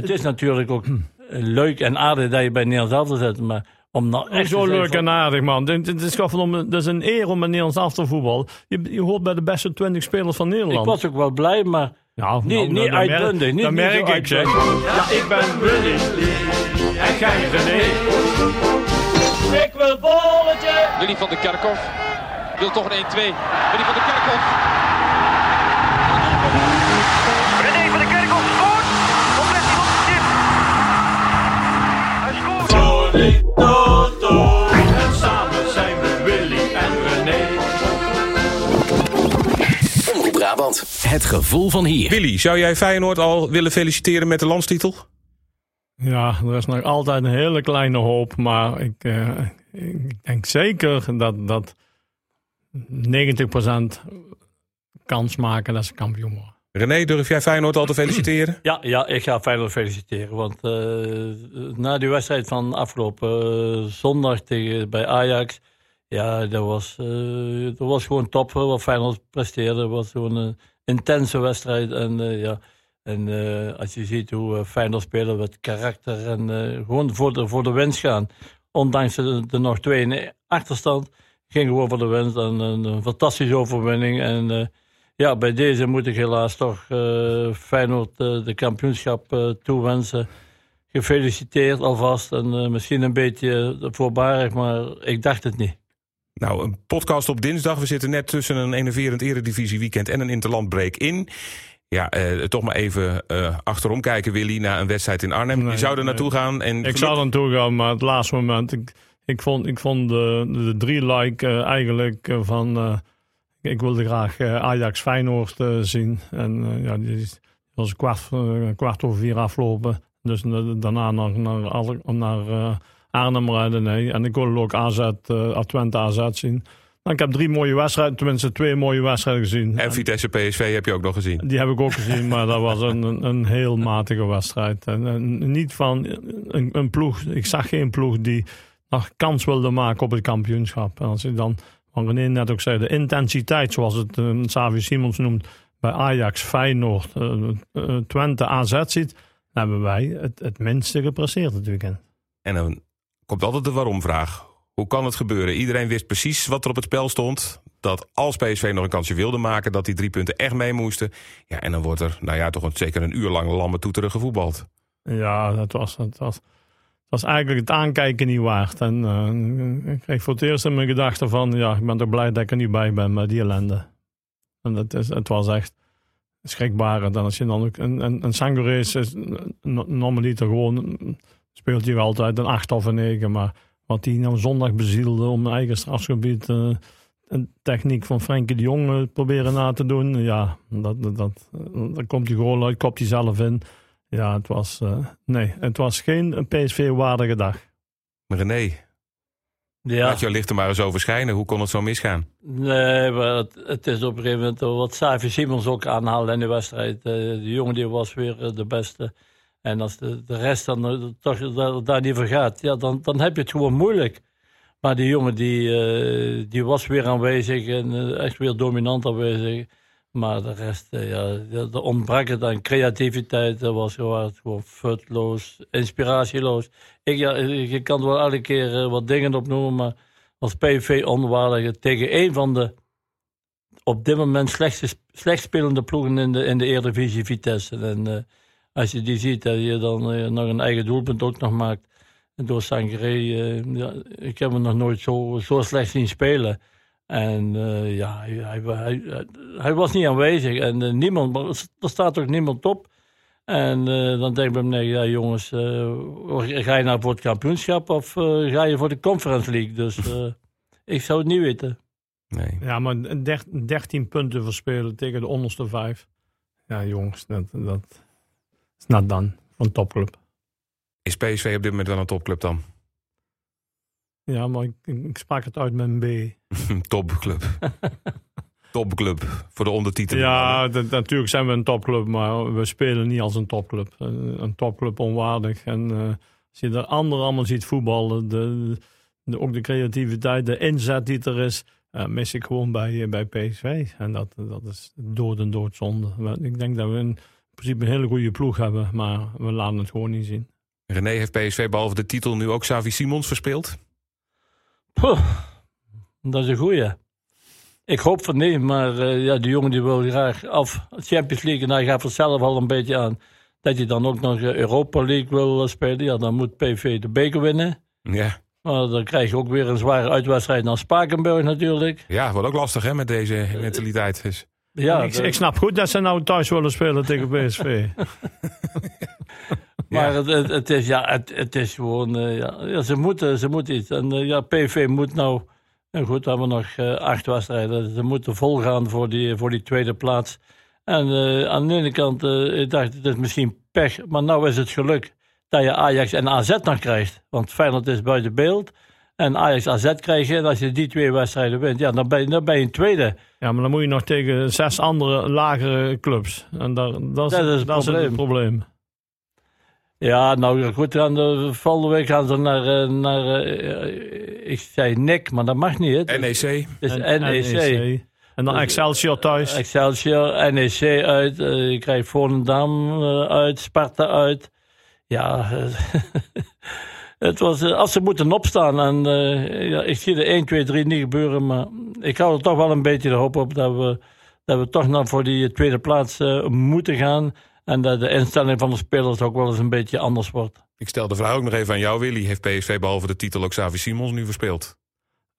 het is natuurlijk ook leuk en aardig dat je bij Nederlands elftal zit. Maar om nou echt Zo te leuk van- en aardig, man. Het het is, gewoon om, het is een eer om een Nederlands elftal voetbal. Je, je hoort bij de beste 20 spelers van Ik Nederland. was ook wel blij, maar Niet- nou, niet dat merk- uitbundig, niet- Dat niet merk ik, zeg. Ja, ik ben Willy. En jij René. ik wil bolletje! Willy van der Kerkhoff wil toch een 1-2. Willy van der Kerkhoff. Het gevoel van hier. Willy, zou jij Feyenoord al willen feliciteren met de landstitel? Ja, er is nog altijd een hele kleine hoop. Maar ik, eh, ik denk zeker dat, dat 90% kans maken dat ze kampioen worden. René, durf jij Feyenoord al te feliciteren? Ja, ja, ik ga Feyenoord feliciteren. Want eh, na die wedstrijd van afgelopen eh, zondag tegen, bij Ajax... Ja, dat was, eh, dat was gewoon top wat Feyenoord presteerde. Het was gewoon een intense wedstrijd. En, eh, ja, en eh, als je ziet hoe Feyenoord spelen met karakter... en gewoon voor de, voor de winst gaan. Ondanks de, de nog twee achterstand... ging gewoon voor de winst. En een, fantastische overwinning. En... ja, bij deze moet ik helaas toch Feyenoord de kampioenschap toewensen. Gefeliciteerd alvast. En misschien een beetje voorbarig, maar ik dacht het niet. Nou, een podcast op dinsdag. We zitten net tussen een enerverend eredivisie weekend en een interlandbreak in. Ja, eh, toch maar even eh, achterom kijken, Willy, naar een wedstrijd in Arnhem. Nee, je zou er nee. naartoe gaan. En Ik zou er naartoe gaan, maar het laatste moment. Ik, ik vond, ik vond de, de drie like eh, eigenlijk eh, van. eh, ik wilde graag Ajax Feyenoord zien. En ja, die was een kwart, kwart over vier aflopen. Dus daarna naar, naar, naar eh, Arnhem rijden. Nee. En ik wilde ook AZ, eh Twente AZ zien. Ik heb drie mooie wedstrijden, tenminste twee mooie wedstrijden gezien. En Vitesse PSV heb je ook nog gezien. Die heb ik ook gezien, maar dat was een, een, een heel matige wedstrijd. En, en niet van een, een ploeg. Ik zag geen ploeg die nog kans wilde maken op het kampioenschap. En als je dan, wat René net ook zei, de intensiteit, zoals het uh, Savi Simons noemt, bij Ajax, Feyenoord, eh, Twente, AZ ziet, hebben wij het, het minste gepresteerd dit weekend. En dan komt altijd de waarom-vraag. Hoe kan het gebeuren? Iedereen wist precies wat er op het spel stond. Dat als PSV nog een kansje wilde maken, dat die drie punten echt mee moesten. Ja, en dan wordt er, nou ja, toch een, zeker een uur lang lammen toeteren gevoetbald. Ja, dat was, dat was, dat was eigenlijk het aankijken niet waard. En eh, ik kreeg voor het eerst in mijn gedachten van... ja, ik ben toch blij dat ik er niet bij ben met die ellende. En dat is, het was echt schrikbarend. En als je dan ook... En, en, en Sangorees is no- normaliter gewoon... speelt hij wel altijd een 8 of een 9. Maar wat hij nou zondag bezielde om eigen strafgebied... eh, een techniek van Frenkie de Jong eh, proberen na te doen. Ja, dat, dat, dat, daar komt hij gewoon uit, kopt hij zelf in. Ja, het was, eh, nee, het was geen PSV-waardige dag. René, Ja, laat jouw licht er maar eens over schijnen. Hoe kon het zo misgaan? nee, maar het, het is op een gegeven moment wat Savi Simons ook aanhaalde in de wedstrijd. Eh, de jongen die was weer eh, de beste. En als de, de rest dan eh, toch daar, daar niet voor gaat, ja, dan, dan heb je het gewoon moeilijk. Maar die jongen die, eh, die was weer aanwezig en eh, echt weer dominant aanwezig. Maar de rest, eh, ja, er ontbrak het aan creativiteit. Dat was gewoon, gewoon futloos, inspiratieloos. Ik, ja, je kan wel elke keer eh, wat dingen opnoemen, maar als PV onwaardig tegen een van de op dit moment slechtste, slecht spelende ploegen in de, in de Eredivisie, Vitesse. En eh, als je die ziet, dat je dan eh, nog een eigen doelpunt ook nog maakt. En door Sangaré, eh, ja, ik heb hem nog nooit zo, zo slecht zien spelen. En eh, ja, hij, hij, hij, hij was niet aanwezig. En niemand, maar er staat ook niemand op. En eh, dan denk ik bij me, nee, ja jongens, eh, ga je nou voor het kampioenschap of eh, ga je voor de Conference League? Dus eh, ik zou het niet weten. Nee. Ja, maar der- 13 punten verspelen tegen de onderste vijf. Ja, jongens, dat, dat is not done van een topclub. Is PSV op dit moment wel een topclub dan? Ja, maar ik, ik sprak het uit met een B. Topclub. Topclub voor de ondertitel. Ja, dat- natuurlijk zijn we een topclub, maar we spelen niet als een topclub. Eh, Een topclub onwaardig. En eh, als je de anderen allemaal ziet voetballen, de, de, ook de creativiteit, de inzet die er is, eh, mis ik gewoon bij, bij PSV. En dat, dat is dood en doodzonde. Ik denk dat we een principe een hele goede ploeg hebben, maar we laten het gewoon niet zien. René heeft PSV behalve de titel nu ook Xavi Simons verspeeld. Dat is een goeie. Ik hoop van nee, maar eh, ja, die jongen die wil graag af Champions League. En hij gaat er zelf al een beetje aan dat hij dan ook nog eh, Europa League wil eh, spelen. Ja, dan moet PV de beker winnen. Ja, Maar dan krijg je ook weer een zware uitwedstrijd naar Spakenburg natuurlijk. ja wordt ook lastig hè, met deze mentaliteit. Dus, Ja, ik, de- ik snap goed dat ze nou thuis willen spelen tegen PSV. Maar het, het, het is, ja, het, het is gewoon, eh, ja, ja, ze, moeten, ze moeten iets. En eh, ja, PV moet nou, en goed, we hebben nog eh, acht wedstrijden. Ze moeten volgaan voor die, voor die tweede plaats. En eh, aan de ene kant, eh, ik dacht, het is misschien pech, maar nou is het geluk dat je Ajax en AZ nog krijgt. Want Feyenoord is buiten beeld. En Ajax AZ krijg je. En als je die twee wedstrijden wint, ja, dan ben je, dan ben je een tweede. Ja, maar dan moet je nog tegen zes andere lagere clubs. En daar, dat is, Dat is het dat is probleem. het probleem. Ja, nou goed, gaan de, volgende week gaan ze naar, eh, naar eh, ik zei Nick, maar dat mag niet. Hè? NEC. Het is En- NEC. NEC. En dan Excelsior thuis. Excelsior, NEC uit, eh, je krijgt Volendam eh, uit, Sparta uit. Ja, eh, het was, eh, als ze moeten opstaan. En eh, ja, ik zie er 1, 2, 3 niet gebeuren. Maar ik hou er toch wel een beetje de hoop op dat we, dat we toch nog voor die tweede plaats eh, moeten gaan. En dat de instelling van de spelers ook wel eens een beetje anders wordt. Ik stel de vraag ook nog even aan jou, Willy. Heeft PSV behalve de titel ook Xavi Simons nu verspeeld?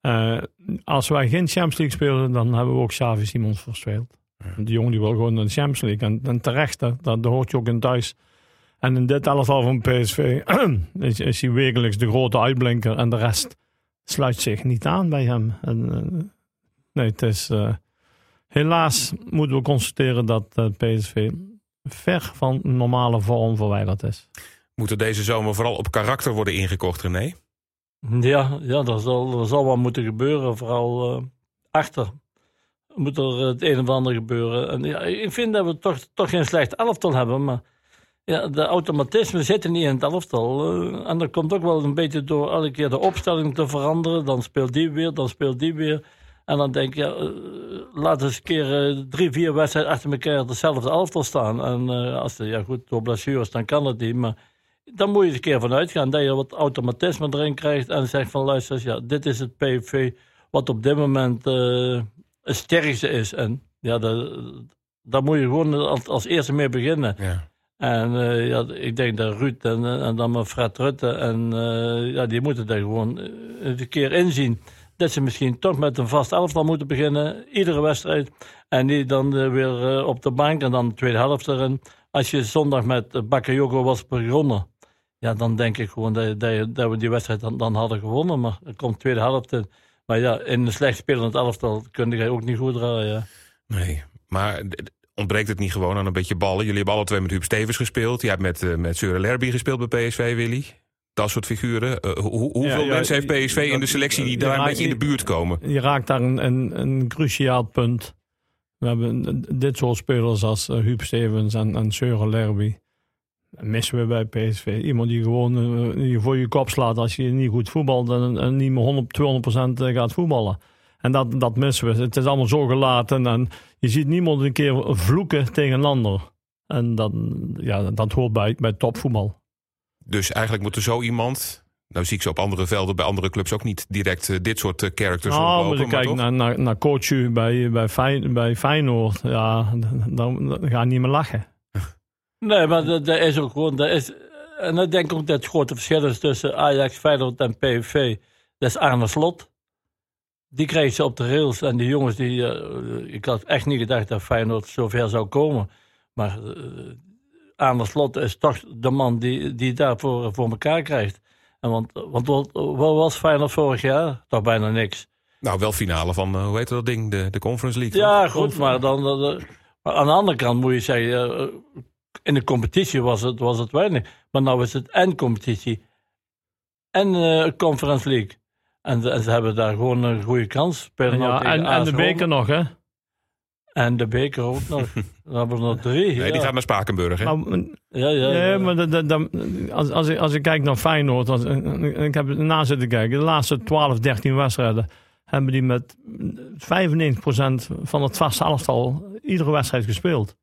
Eh, als wij geen Champions League spelen, dan hebben we ook Xavi Simons verspeeld. Die jongen die wil gewoon naar de Champions League. En, en terecht, dat, dat hoort je ook in thuis. En in dit elftal van PSV is, is hij wekelijks de grote uitblinker. En de rest sluit zich niet aan bij hem. En, eh, nee, het is... eh, helaas moeten we constateren dat eh, PSV ver van normale vorm verwijderd is. Moet er deze zomer vooral op karakter worden ingekocht, René? Ja, ja dat, zal, dat zal wel moeten gebeuren. Vooral eh, achter moet er het een of ander gebeuren. En ja, ik vind dat we toch, toch geen slecht elftal hebben. Maar ja, de automatismen zitten niet in het elftal. eh, en dat komt ook wel een beetje door elke keer de opstelling te veranderen. Dan speelt die weer, dan speelt die weer. En dan denk je, ja, eh, laat eens een keer eh, drie, vier wedstrijden achter elkaar hetzelfde elftal staan. En als de, ja goed, door blessures, dan kan het niet. Maar dan moet je er een keer van uitgaan dat je wat automatisme erin krijgt. En zegt van luister, eens, ja, dit is het PV wat op dit moment eh, het sterkste is. En ja, daar moet je gewoon als, als eerste mee beginnen. Ja. En eh, ja, ik denk dat Ruud en, eh, en dan maar Fred Rutte, en, eh, ja, die moeten daar gewoon een keer inzien. Dat ze misschien toch met een vast elftal moeten beginnen, iedere wedstrijd. En niet dan weer op de bank en dan de tweede helft erin. Als je zondag met Bakayoko was begonnen, ja, dan denk ik gewoon dat, dat, dat we die wedstrijd dan, dan hadden gewonnen. Maar er komt tweede helft in. Maar ja, in een slecht spelend elftal kun je ook niet goed draaien. Nee, maar ontbreekt het niet gewoon aan een beetje ballen? Jullie hebben alle twee met Huub Stevens gespeeld. Jij hebt met, eh, met Lerby gespeeld bij PSV, Willy. Dat soort figuren. Eh, hoe- hoe- hoeveel ja, mensen heeft PSV in de selectie die ja, daar een beetje in de buurt komen? Je raakt daar een, een, een cruciaal punt. We hebben dit soort spelers als uh, Huub Stevens en, en Lerby. Missen we bij PSV. Iemand die gewoon uh, je voor je kop slaat als je niet goed voetbalt en, en niet meer 100, 200% gaat voetballen. En dat, dat missen we. Het is allemaal zo gelaten en je ziet niemand een keer vloeken tegen een ander. En dat, ja, dat hoort bij, bij topvoetbal. Dus eigenlijk moet er zo iemand... Nou zie ik ze op andere velden bij andere clubs ook niet direct eh, dit soort eh, characters Nou, je maar kijken toch? naar, naar, naar coach U bij, bij, bij Feyenoord. Ja, dan, dan ga je niet meer lachen. Nee, maar dat, dat is ook gewoon. Dat is, en ik denk ook dat het grote verschil is tussen Ajax, Feyenoord en PSV. Dat is Arne Slot. Die kreeg ze op de rails. En die jongens, die, eh, ik had echt niet gedacht dat Feyenoord zover zou komen. Maar eh Arne Slot is toch de man die, die daarvoor voor elkaar krijgt. En want, want wat, wat was Feyenoord vorig jaar? Toch bijna niks. Nou, wel finale van, eh, hoe heet dat ding? De, de Conference League. toch? Ja, goed, maar, dan, maar aan de andere kant moet je zeggen, eh, in de competitie was het, was het weinig. Maar nou is het en competitie en eh, Conference League. En, ze- en ze hebben daar gewoon een goede kans. Ja, en, en de beker nog, hè? En de beker ook nog. Dan hebben we nog drie. Nee, ja. die gaat naar Spakenburg, hè? Nou, ja, ja, nee, ja. maar dat- dat- dat- als, als, ik, als ik kijk naar Feyenoord, als, ik heb na zitten kijken, de laatste 12, 13 wedstrijden hebben die met 95% van het vaste elftal iedere wedstrijd gespeeld.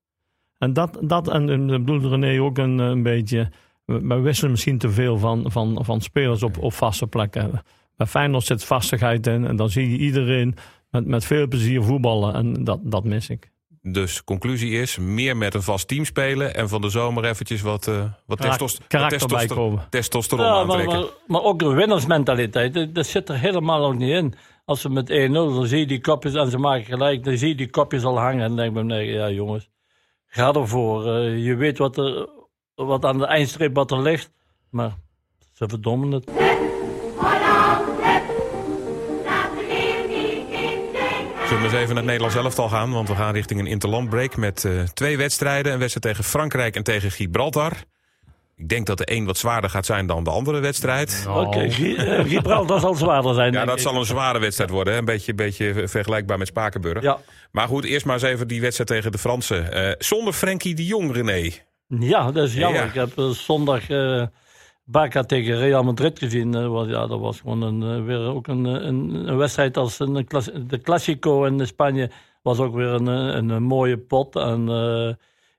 En dat, dat en dat bedoelt René ook een, een beetje. We we wisselen misschien te veel van, van, van spelers op, op vaste plekken. Bij Feyenoord zit vastigheid in. En dan zie je iedereen met, met veel plezier voetballen. En dat, dat mis ik. Dus conclusie is, meer met een vast team spelen... en van de zomer eventjes wat, eh wat Karak- testos- wat karakter testoster- bijkomen. testosteron Ja, maar, aantrekken. maar, maar ook een winnersmentaliteit, dat, dat zit er helemaal ook niet in. Als ze met 1-0, dan zie je die kopjes en ze maken gelijk, dan zie je die kopjes al hangen. En dan denk ik bij nee, ja jongens, ga ervoor. Eh, je weet wat, er, wat aan de eindstreep wat er ligt, maar ze verdommen het. Zullen we eens even naar het Nederlands elftal gaan? Want we gaan richting een interlandbreak met eh, twee wedstrijden. Een wedstrijd tegen Frankrijk en tegen Gibraltar. Ik denk dat de een wat zwaarder gaat zijn dan de andere wedstrijd. Oké, Gi- eh, Gibraltar zal zwaarder zijn. Ja, dat ik. zal een zware wedstrijd worden. hè? Een beetje, beetje vergelijkbaar met Spakenburg. Ja. Maar goed, eerst maar eens even die wedstrijd tegen de Fransen. Eh, zonder Frenkie de Jong, René. ja, dat is jammer. Ja. Ik heb zondag eh Barca tegen Real Madrid gezien. Was, ja, dat was gewoon een, eh, weer ook een, eh, een, een wedstrijd als een, de Classico in Spanje. Was ook weer een, eh, een, een mooie pot. En eh,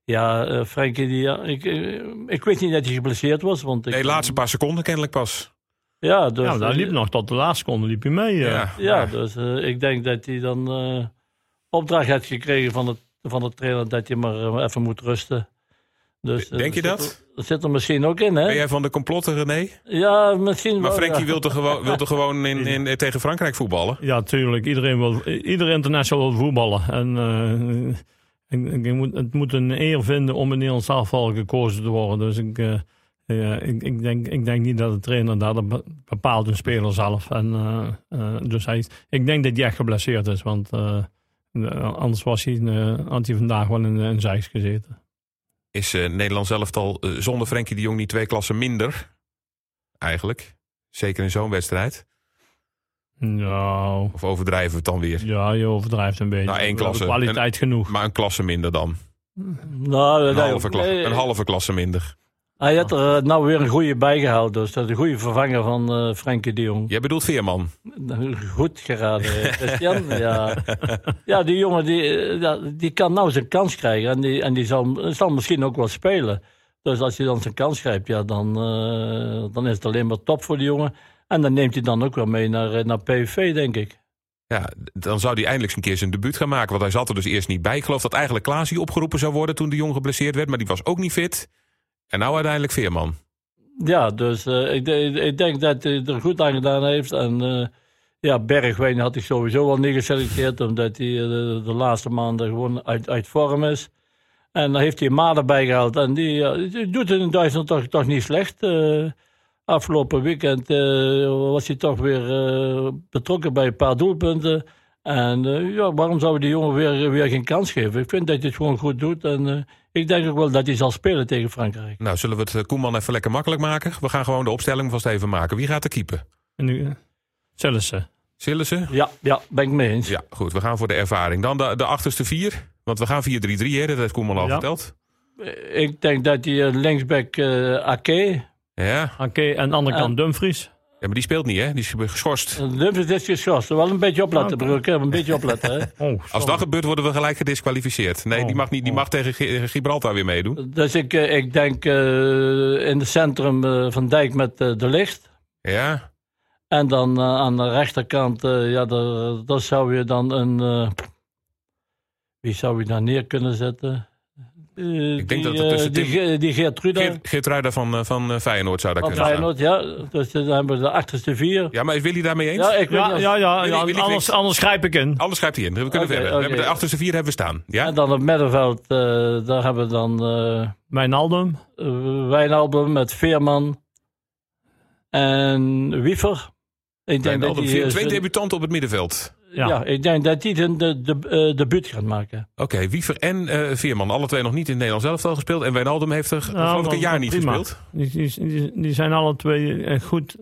ja, eh, Frenkie, die, ja, ik, ik weet niet dat hij geblesseerd was. Want ik, Nee, laatste paar seconden kennelijk pas. Ja, dus, Ja, daar eh, liep nog tot de laatste seconde liep hij mee. Ja, Ja, dus ik denk dat hij dan eh, opdracht heeft gekregen van de, van de trainer dat hij maar even moet rusten. Dus, eh, Denk je zit dat? er- Dat zit er misschien ook in, hè? Ben jij van de complotten, René? Ja, misschien Maar wel. Frenkie ja. wil toch gewoon, wil toch gewoon in, in, tegen Frankrijk voetballen? Ja, tuurlijk. Iedereen wil, ieder international wil voetballen. En eh, ik, ik- ik moet, het moet een eer vinden om in Nederlands elftal gekozen te worden. Dus ik, eh, ja, ik, ik, denk, ik denk niet dat de trainer daar dat be- bepaalt, een speler zelf. En, eh, eh, dus hij, ik denk dat hij echt geblesseerd is. Want eh, eh, anders was hij, eh, had hij vandaag wel in een Zijs gezeten. Is eh Nederland elftal eh, zonder Frenkie de Jong niet twee klassen minder? Eigenlijk. Zeker in zo'n wedstrijd. Nou, Of overdrijven we het dan weer? ja, je overdrijft een beetje. Nou, één klasse. Kwaliteit genoeg. Maar een klasse minder dan. Nou, Een, nee, halve, nee, een halve klasse minder. Hij had er eh, nou weer een goede bijgehouden. Dus dat is een goede vervanger van eh Frenkie de Jong. Jij bedoelt Veerman. Goed geraden, Christian. ja. ja, die jongen die, eh, die kan nou zijn kans krijgen. En die, en die zal, zal misschien ook wel spelen. Dus als hij dan zijn kans grijpt, ja, dan, eh, dan is het alleen maar top voor die jongen. En dan neemt hij dan ook wel mee naar, eh, naar PSV, denk ik. Ja, dan zou hij eindelijk eens een keer zijn debuut gaan maken. Want hij zat er dus eerst niet bij. Ik geloof dat eigenlijk Klaasie opgeroepen zou worden toen de Jong geblesseerd werd. Maar die was ook niet fit. En nou uiteindelijk Veerman. Ja, dus eh, ik, ik denk dat hij er goed aan gedaan heeft. En eh, ja, Bergwijn had ik sowieso al niet geselecteerd, omdat hij eh, de, laatste maanden gewoon uit, uit vorm is. En dan heeft hij Maat erbij gehaald. En die, doet het in Duitsland toch, niet slecht. Afgelopen weekend was hij toch weer betrokken bij een paar doelpunten. En eh, ja, waarom zouden die jongen weer, weer geen kans geven? Ik vind dat hij het gewoon goed doet. En eh, ik denk ook wel dat hij zal spelen tegen Frankrijk. Nou, zullen we het eh, Koeman even lekker makkelijk maken? We gaan gewoon de opstelling vast even maken. Wie gaat er keeper? En nu, eh. Sillissen? Ja, ja, ben ik mee eens. Ja, goed. We gaan voor de ervaring. Dan de, de achterste vier. Want we gaan 4-3-3, hè? Dat heeft Koeman al Ja. verteld. Ik denk dat die linksback eh Ake. Ja. Oké, en aan de andere kant Dumfries. Ja, maar die speelt niet, hè? Die is geschorst. Dumfries is geschorst. Wel een beetje opletten, Oké. broer. Ik heb een beetje opletten. Hè. Oh, Als dat gebeurt, worden we gelijk gedisqualificeerd. Nee, die Oh, mag, niet, die oh. mag tegen Gi- Gibraltar weer meedoen. Dus ik, eh, ik denk eh, in het centrum eh, van Dijk met eh, de licht. Ja. En dan eh, aan de rechterkant, eh, ja, daar, daar zou je dan een. eh, wie zou je daar neer kunnen zetten? Eh, Ik denk die, dat er tussen eh, die, die Geertruida Geert, Geertruida van, eh, van Feyenoord zou daar van kunnen staan. Feyenoord, ja. Dus dan hebben we de achterste vier. Ja, maar is Willy daarmee eens? Ja, ik weet Ja, of- ja, ja, Willy- ja, Willy anders, anders grijp ik in. Anders schrijft hij in. We kunnen verder. We hebben de achterste vier hebben we staan. Ja? En dan het middenveld, eh, daar hebben we dan eh Wijnaldum. uh, Wijnaldum met Veerman en Wiever. Ik denk dat die, vier- twee debutanten op het middenveld. Ja. Ja. ik denk dat die de, de, de, eh, debuut gaat maken. Oké, Wiever en eh, Veerman. Alle twee nog niet in het Nederlands elftal gespeeld. En Wijnaldum heeft er Nou, geloof ik een jaar niet prima. gespeeld. Die, die, die, die zijn alle twee eh, goed,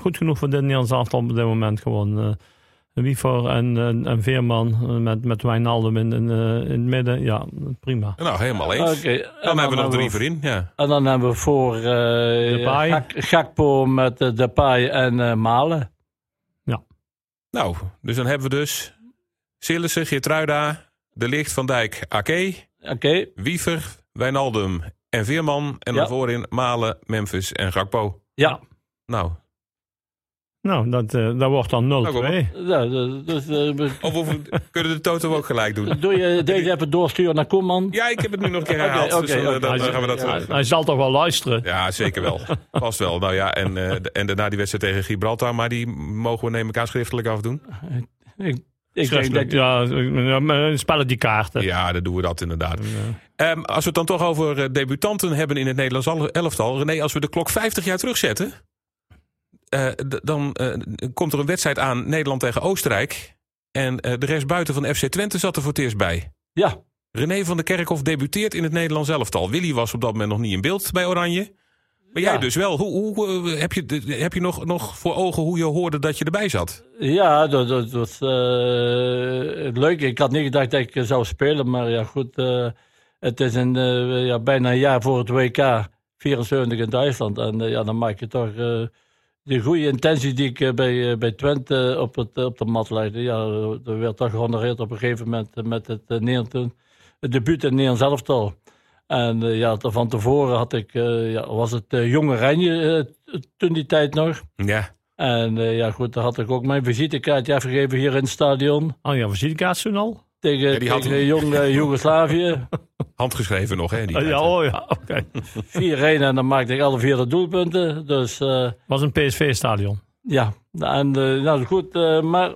goed genoeg voor dit Nederlands elftal op dit moment gewoon. eh Wiever en, en, en Veerman met, met Wijnaldum in, in, in het midden. Ja, prima. Nou, helemaal eens. Dan, hebben we nog drie voorin. Ja. En dan hebben we voor eh. Gak- Gakpo met uh, Depay en eh, Malen. Nou, dus dan hebben we dus Sillissen, Geertruida, De Licht, Van Dijk, Ake. Oké, Wiever, Wijnaldum en Veerman. En Ja. dan voorin Malen, Memphis en Gakpo. ja. Nou, Nou, dat, eh, dat wordt dan 0-2. ja dus, eh, we- of, of kunnen de Toto ook gelijk doen? doe je deze even doorsturen naar Koeman? Ja, ik heb het nu nog een keer herhaald. oké, dus dan, oké. dan Hij, gaan we dat... hij- hij zal toch wel luisteren. Ja, zeker wel. Past wel. Nou ja, en, eh, en daarna die wedstrijd tegen Gibraltar. Maar die mogen we neem ik aan schriftelijk afdoen. Ik, ik denk dat, ja, spellen die kaarten. Ja, dan doen we dat inderdaad. Ehm, als we het dan toch over eh, debutanten hebben in het Nederlands al- elftal. René, als we de klok 50 jaar terugzetten. Eh, dan eh, komt er een wedstrijd aan Nederland tegen Oostenrijk. En eh, de rest buiten van FC Twente zat er voor het eerst bij. ja, René van der Kerkhof debuteert in het Nederlands elftal. Willy was op dat moment nog niet in beeld bij Oranje. Maar jij Ja. dus wel. Hoe, hoe, heb je, heb je nog, nog voor ogen hoe je hoorde dat je erbij zat? ja dat, dat was leuk. Ik had niet gedacht dat ik zou spelen, maar ja, goed. het is een, ja, bijna een jaar voor het WK 74 in Duitsland. En ja, dan maak je toch de goede intentie die ik eh, bij, eh, bij Twente op, het, op de mat legde. Ja, er werd toch gehonoreerd op een gegeven moment eh, met het, Nederland, het debuut in Nederlands elftal. En eh, ja, van tevoren had ik, eh, ja, was het eh, Jonge Rijnje eh, toen die tijd nog. Ja, En eh, ja, goed, daar had ik ook mijn visitekaartje afgegeven hier in het stadion. Oh ja, visitekaart toen al? Tegen, Ja, die had tegen hem. jong eh, Joegoslavië. handgeschreven nog hè? Die Oh, ja, oh ja, oké. 4-1 en dan maakte ik alle vier de doelpunten. Dus eh, was een PSV-stadion. ja, en eh, nou goed, eh, maar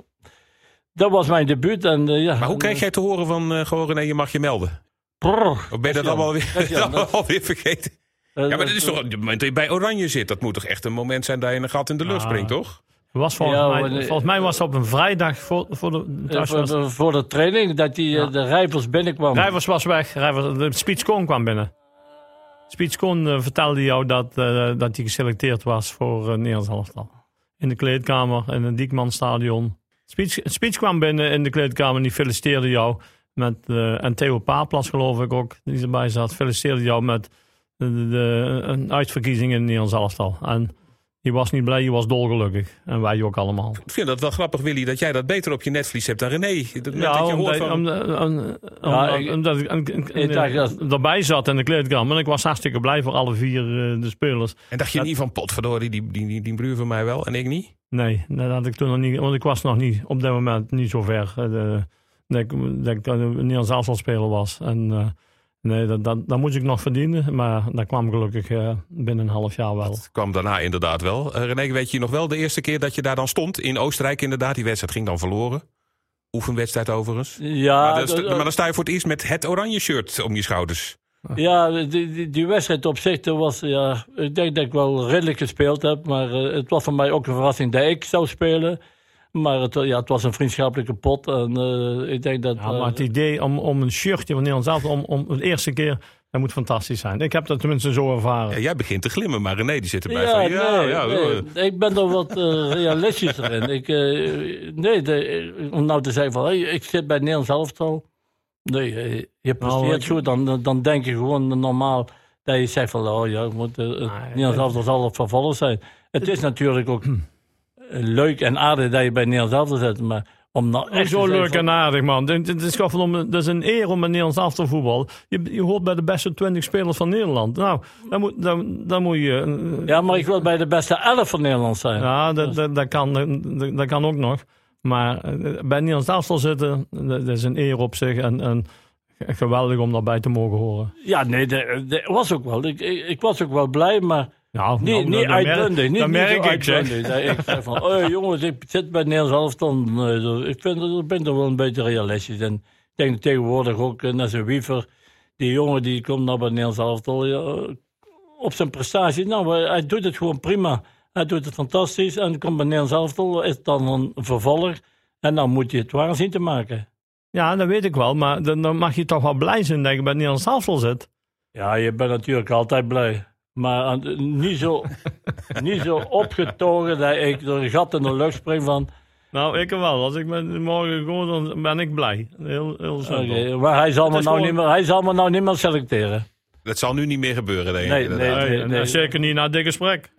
dat was mijn debuut. En, eh, ja, Maar hoe kreeg jij te horen van eh gewoon René, je mag je melden? Of ben je dat allemaal weer, Dat allemaal weer vergeten? eh, Ja, maar dat- dat is toch, op het moment dat je bij Oranje zit, dat moet toch echt een moment zijn dat je een gat in de lucht Ja. springt, toch? Was volgens, Ja, mij, volgens mij was het op een vrijdag voor, voor de... voor, de, voor de training, dat die, eh, de Rijvers binnenkwam. Rijvers was weg. Rijvers, de Speechcon kwam binnen. Speechcon eh, vertelde jou dat, eh, dat hij geselecteerd was voor uh, Nederlands elftal. In de kleedkamer, in het Diekmanstadion. Speech, Speech kwam binnen in de kleedkamer en die feliciteerde jou met... eh, en Theo Paaplas geloof ik ook, die erbij zat, feliciteerde jou met de, de- een uitverkiezing in het Nederlands elftal. En je was niet blij, je was dolgelukkig. En wij ook allemaal. Ik vind dat wel grappig, Willy, dat jij dat beter op je netvlies hebt dan René. Dat, Ja, omdat, ik- erbij zat in de kleedkamer. En ik was hartstikke blij voor alle vier eh, de spelers. En dacht je niet van, potverdorie, die, die, die, die broer van mij wel en ik niet? Nee, dat had ik toen nog niet. Want ik was nog niet op dat moment niet zo ver. eh, de- dat ik, dat ik een Nederlands elftalspeler was. En eh, nee, dat, dat, dat moest ik nog verdienen. Maar dat kwam gelukkig eh, binnen een half jaar wel. Het kwam daarna inderdaad wel. Eh, René, weet je nog wel de eerste keer dat je daar dan stond? In Oostenrijk inderdaad. Die wedstrijd ging dan verloren. Oefenwedstrijd overigens. Ja, maar, dan, dat- sta- maar dan sta je voor het eerst met het oranje shirt om je schouders. Ja, die, die, die wedstrijd op zich, dat was, ja, ik denk dat ik wel redelijk gespeeld heb. Maar eh, het was voor mij ook een verrassing dat ik zou spelen. Maar het, ja, het was een vriendschappelijke pot. En eh, ik denk dat... Ja, maar het eh, idee om, om een shirtje van Nederlands elftal, om, om de eerste keer, dat moet fantastisch zijn. Ik heb dat tenminste zo ervaren. Ja, jij begint te glimmen, maar René die zit erbij ja, van... nee, Ja, ja, nee, eh, ik ben er wat eh, realistischer in. Ik, eh, nee, de, om nou te zeggen van, hey, ik zit bij Nederlands elftal. Nee, je presteert Nou, ik- goed, dan, dan denk je gewoon normaal dat je zegt van, oh ja, moet, het Nederlands elftal zal het vervallen zijn. Het is natuurlijk ook leuk en aardig dat je bij Nederlands elftal zit, maar om nou echt Zo te leuk van- en aardig, man. Het is, om, is een eer om een Nederlands elftal voetbal. Je, je hoort bij de beste 20 spelers van Nederland. Nou, dan moet, dan, dan moet je... eh, Ja, maar ik wil bij de beste elf van Nederland zijn. Ja, dat, dat, dat, kan, dat, dat kan ook nog. Maar eh, bij Nederlands elftal zitten, dat is een eer op zich. En, en geweldig om daarbij te mogen horen. Ja, nee, dat, dat was ook wel. Ik, ik, ik was ook wel blij, maar Nou, niet, nou, niet uitbundig. Niet, merk ik, zeg. uitbundig. Ik zeg van, oh jongens, ik zit bij Nederlands dat- ik vind, dat- ik ben er wel een beetje realistisch. En ik denk tegenwoordig ook, eh, net zo'n Wiever, die jongen die komt nou bij Nederlands elftal. Ja, op zijn prestatie, nou, hij doet het gewoon prima. Hij doet het fantastisch. En komt bij Nederlands elftal, is dan een vervolger. En dan moet je het waar zien te maken. Ja, dat weet ik wel. Maar dan, dan mag je toch wel blij zijn dat je bij Nederlands elftal zit. Ja, je bent natuurlijk altijd blij. Maar aan- niet, zo, niet zo opgetogen dat ik door een gat in de lucht spring van... Nou, ik wel. Als ik ben, morgen go, dan ben ik blij. Heel, heel maar hij zal, me nou gewoon- niet meer, hij zal me nou niet meer selecteren. dat zal nu niet meer gebeuren, denk ik. Nee, nee. Nee, en, eh, Zeker niet na dit gesprek.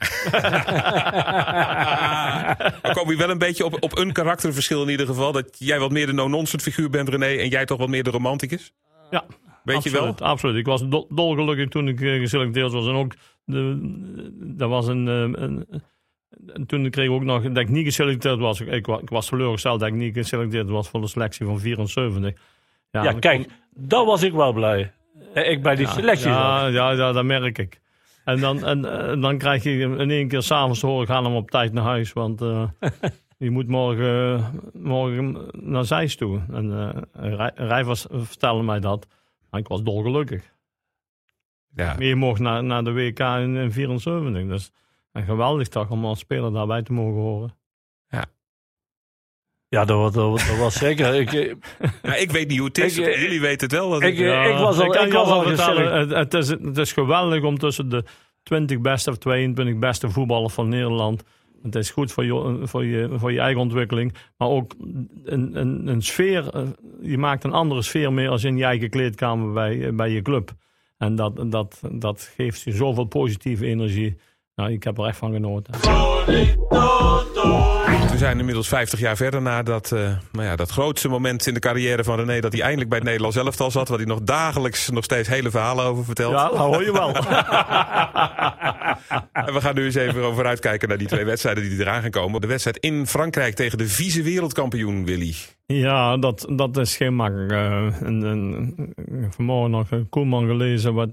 Maar kom je wel een beetje op, op een karakterverschil in ieder geval? Dat jij wat meer de no-nonsense figuur bent, René, en jij toch wat meer de romanticus? Ja. Weet je absoluut, wel? Absoluut. Ik was dol- dolgelukkig toen ik eh, geselecteerd was. En ook, de, dat was een, eh, een, en toen kreeg ik ook nog dat ik niet geselecteerd was. Ik, ik was teleurgesteld dat ik niet geselecteerd was voor de selectie van 74. Ja, dan kijk, daar was ik wel blij. Eh, Ik bij die selectie. Ja, ja, ja, dat merk ik. En dan, en, dan krijg je in één keer s'avonds te horen, ga hem op tijd naar huis. Want je moet morgen, morgen naar Zeist toe. En uh, Rij, Rij was, vertelde mij dat. Maar ik was dolgelukkig. Ja. Je mocht naar, naar de WK in, in 74. Dus een geweldig toch om als speler daarbij te mogen horen. Ja, dat, was- dat, was- dat was zeker. Ik, eh, Ja, ik weet niet hoe het is. Ik, eh, Jullie weten het wel. dat ik, ik- eh, ik was al, kan ik was al vertellen, het, het, is, het is geweldig om tussen de 20 beste of 22 beste voetballers van Nederland. Het is goed voor je, voor je, voor je eigen ontwikkeling. Maar ook een, een, een sfeer. eh, Je maakt een andere sfeer mee als in je eigen kleedkamer bij, bij je club. En dat, dat, dat geeft je zoveel positieve energie. Nou, ik heb er echt van genoten. We zijn inmiddels 50 jaar verder na dat, eh, nou ja, dat grootste moment in de carrière van René. Dat hij eindelijk bij het Nederlands elftal zat. Waar hij nog dagelijks nog steeds hele verhalen over vertelt. Ja, dat hoor je wel. En we gaan nu eens even vooruitkijken naar die twee wedstrijden die eraan gaan komen. De wedstrijd in Frankrijk tegen de vieze wereldkampioen Willy. Ja, dat, dat is geen makkelijk. eh, en, en, vanmorgen nog een Koeman gelezen. Wat,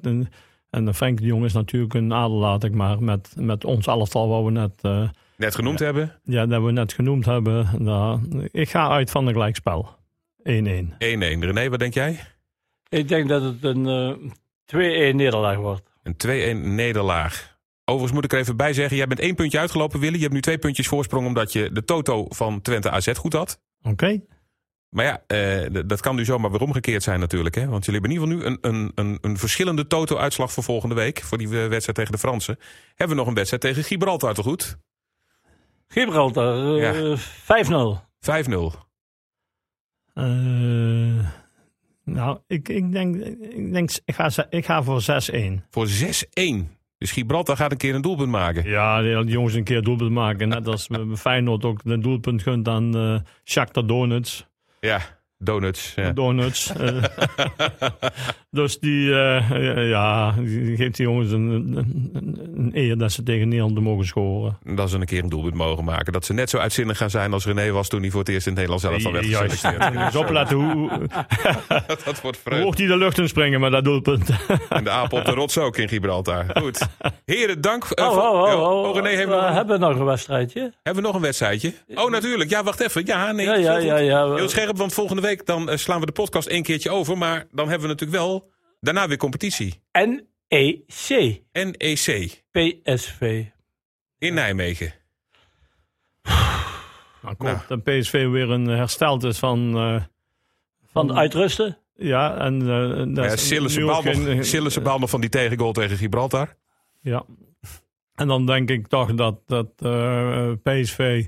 en Frank de Jong is natuurlijk een adel, laat ik maar. Met, met ons elftal wat we net, eh, Net genoemd hebben. 1-1. ja, dat we net genoemd hebben. Nou, ik ga uit van een gelijkspel. 1-1. René, wat denk jij? ik denk dat het een eh 2-1 nederlaag wordt. Een 2-1 nederlaag. Overigens moet ik er even bij zeggen, jij bent één puntje uitgelopen, Willy. Je hebt nu twee puntjes voorsprong omdat je de toto van Twente AZ goed had. Oké. Maar ja, eh, dat kan nu zomaar weer omgekeerd zijn natuurlijk. Hè? Want jullie hebben in ieder geval nu een, een, een, een verschillende toto-uitslag voor volgende week. Voor die eh, wedstrijd tegen de Fransen. Hebben we nog een wedstrijd tegen Gibraltar, toch goed? 5-0. Gibraltar, eh, 5-0. Eh, nou, ik, ik denk, ik, denk ik, ga, ik ga voor 6-1. Voor 6-1. Dus Gibraltar gaat een keer een doelpunt maken. Ja, die jongens een keer doelpunt maken. Net als Feyenoord ook een doelpunt gunt aan eh Shakhtar Donuts. Ja, donuts. Ja. Donuts. dus die, eh, ja, die geeft die jongens een, een, eer dat ze tegen Nederland mogen scoren. Dat ze een keer een doelpunt mogen maken. Dat ze net zo uitzinnig gaan zijn als René was toen hij voor het eerst in het Nederlands elftal werd geselecteerd. Dus opletten hoe, dat wordt hoe vreugd. hoog die de lucht in springen met dat doelpunt. En de aap op de rots ook in Gibraltar. Goed. Heren, dank. eh, Oh, voor- oh, Ja, oh, oh. René, hebben we we, nog, hebben nog een wedstrijdje. hebben we nog een wedstrijdje? Oh, natuurlijk. Ja, wacht even. Ja, nee. Ja, ja, heel ja. ja. Heel scherp, want volgende week dan eh, slaan we de podcast één keertje over. Maar dan hebben we natuurlijk wel daarna weer competitie. NEC, NEC PSV. in Nijmegen. Nou, ik hoop dat PSV weer een hersteld is van... eh, Van uitrusten. ja, en... eh, dat ja, geen- nog van die tegengoal tegen Gibraltar. Ja. En dan denk ik toch dat, dat eh, PSV,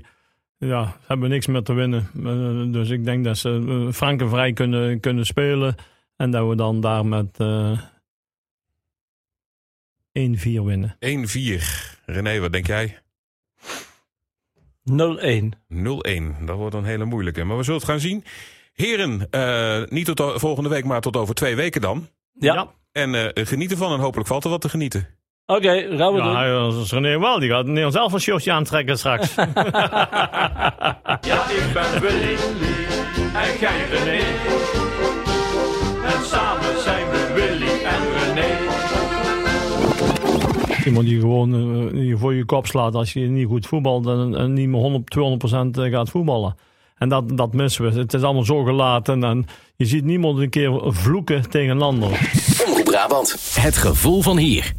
ja, ze hebben niks meer te winnen. Dus ik denk dat ze uh, frank en vrij kunnen, kunnen spelen. En dat we dan daar met eh 1-4 winnen. 1-4. René, wat denk jij? 0-1. 0-1. Dat wordt een hele moeilijke. Maar we zullen het gaan zien. Heren, eh, niet tot o- volgende week, maar tot over twee weken dan. Ja. En eh, geniet ervan en hopelijk valt er wat te genieten. Oké, gaan we doen. Ja, dat is René wel. Die gaat Nederland zelf een shirtje aantrekken straks. Ja, ik ben Willy en jij René. Iemand die gewoon eh, je voor je kop slaat als je niet goed voetbalt en, en niet meer 100, 200% gaat voetballen. En dat, dat missen we. Het is allemaal zo gelaten en je ziet niemand een keer vloeken tegen een ander. Omroep Brabant. Het gevoel van hier.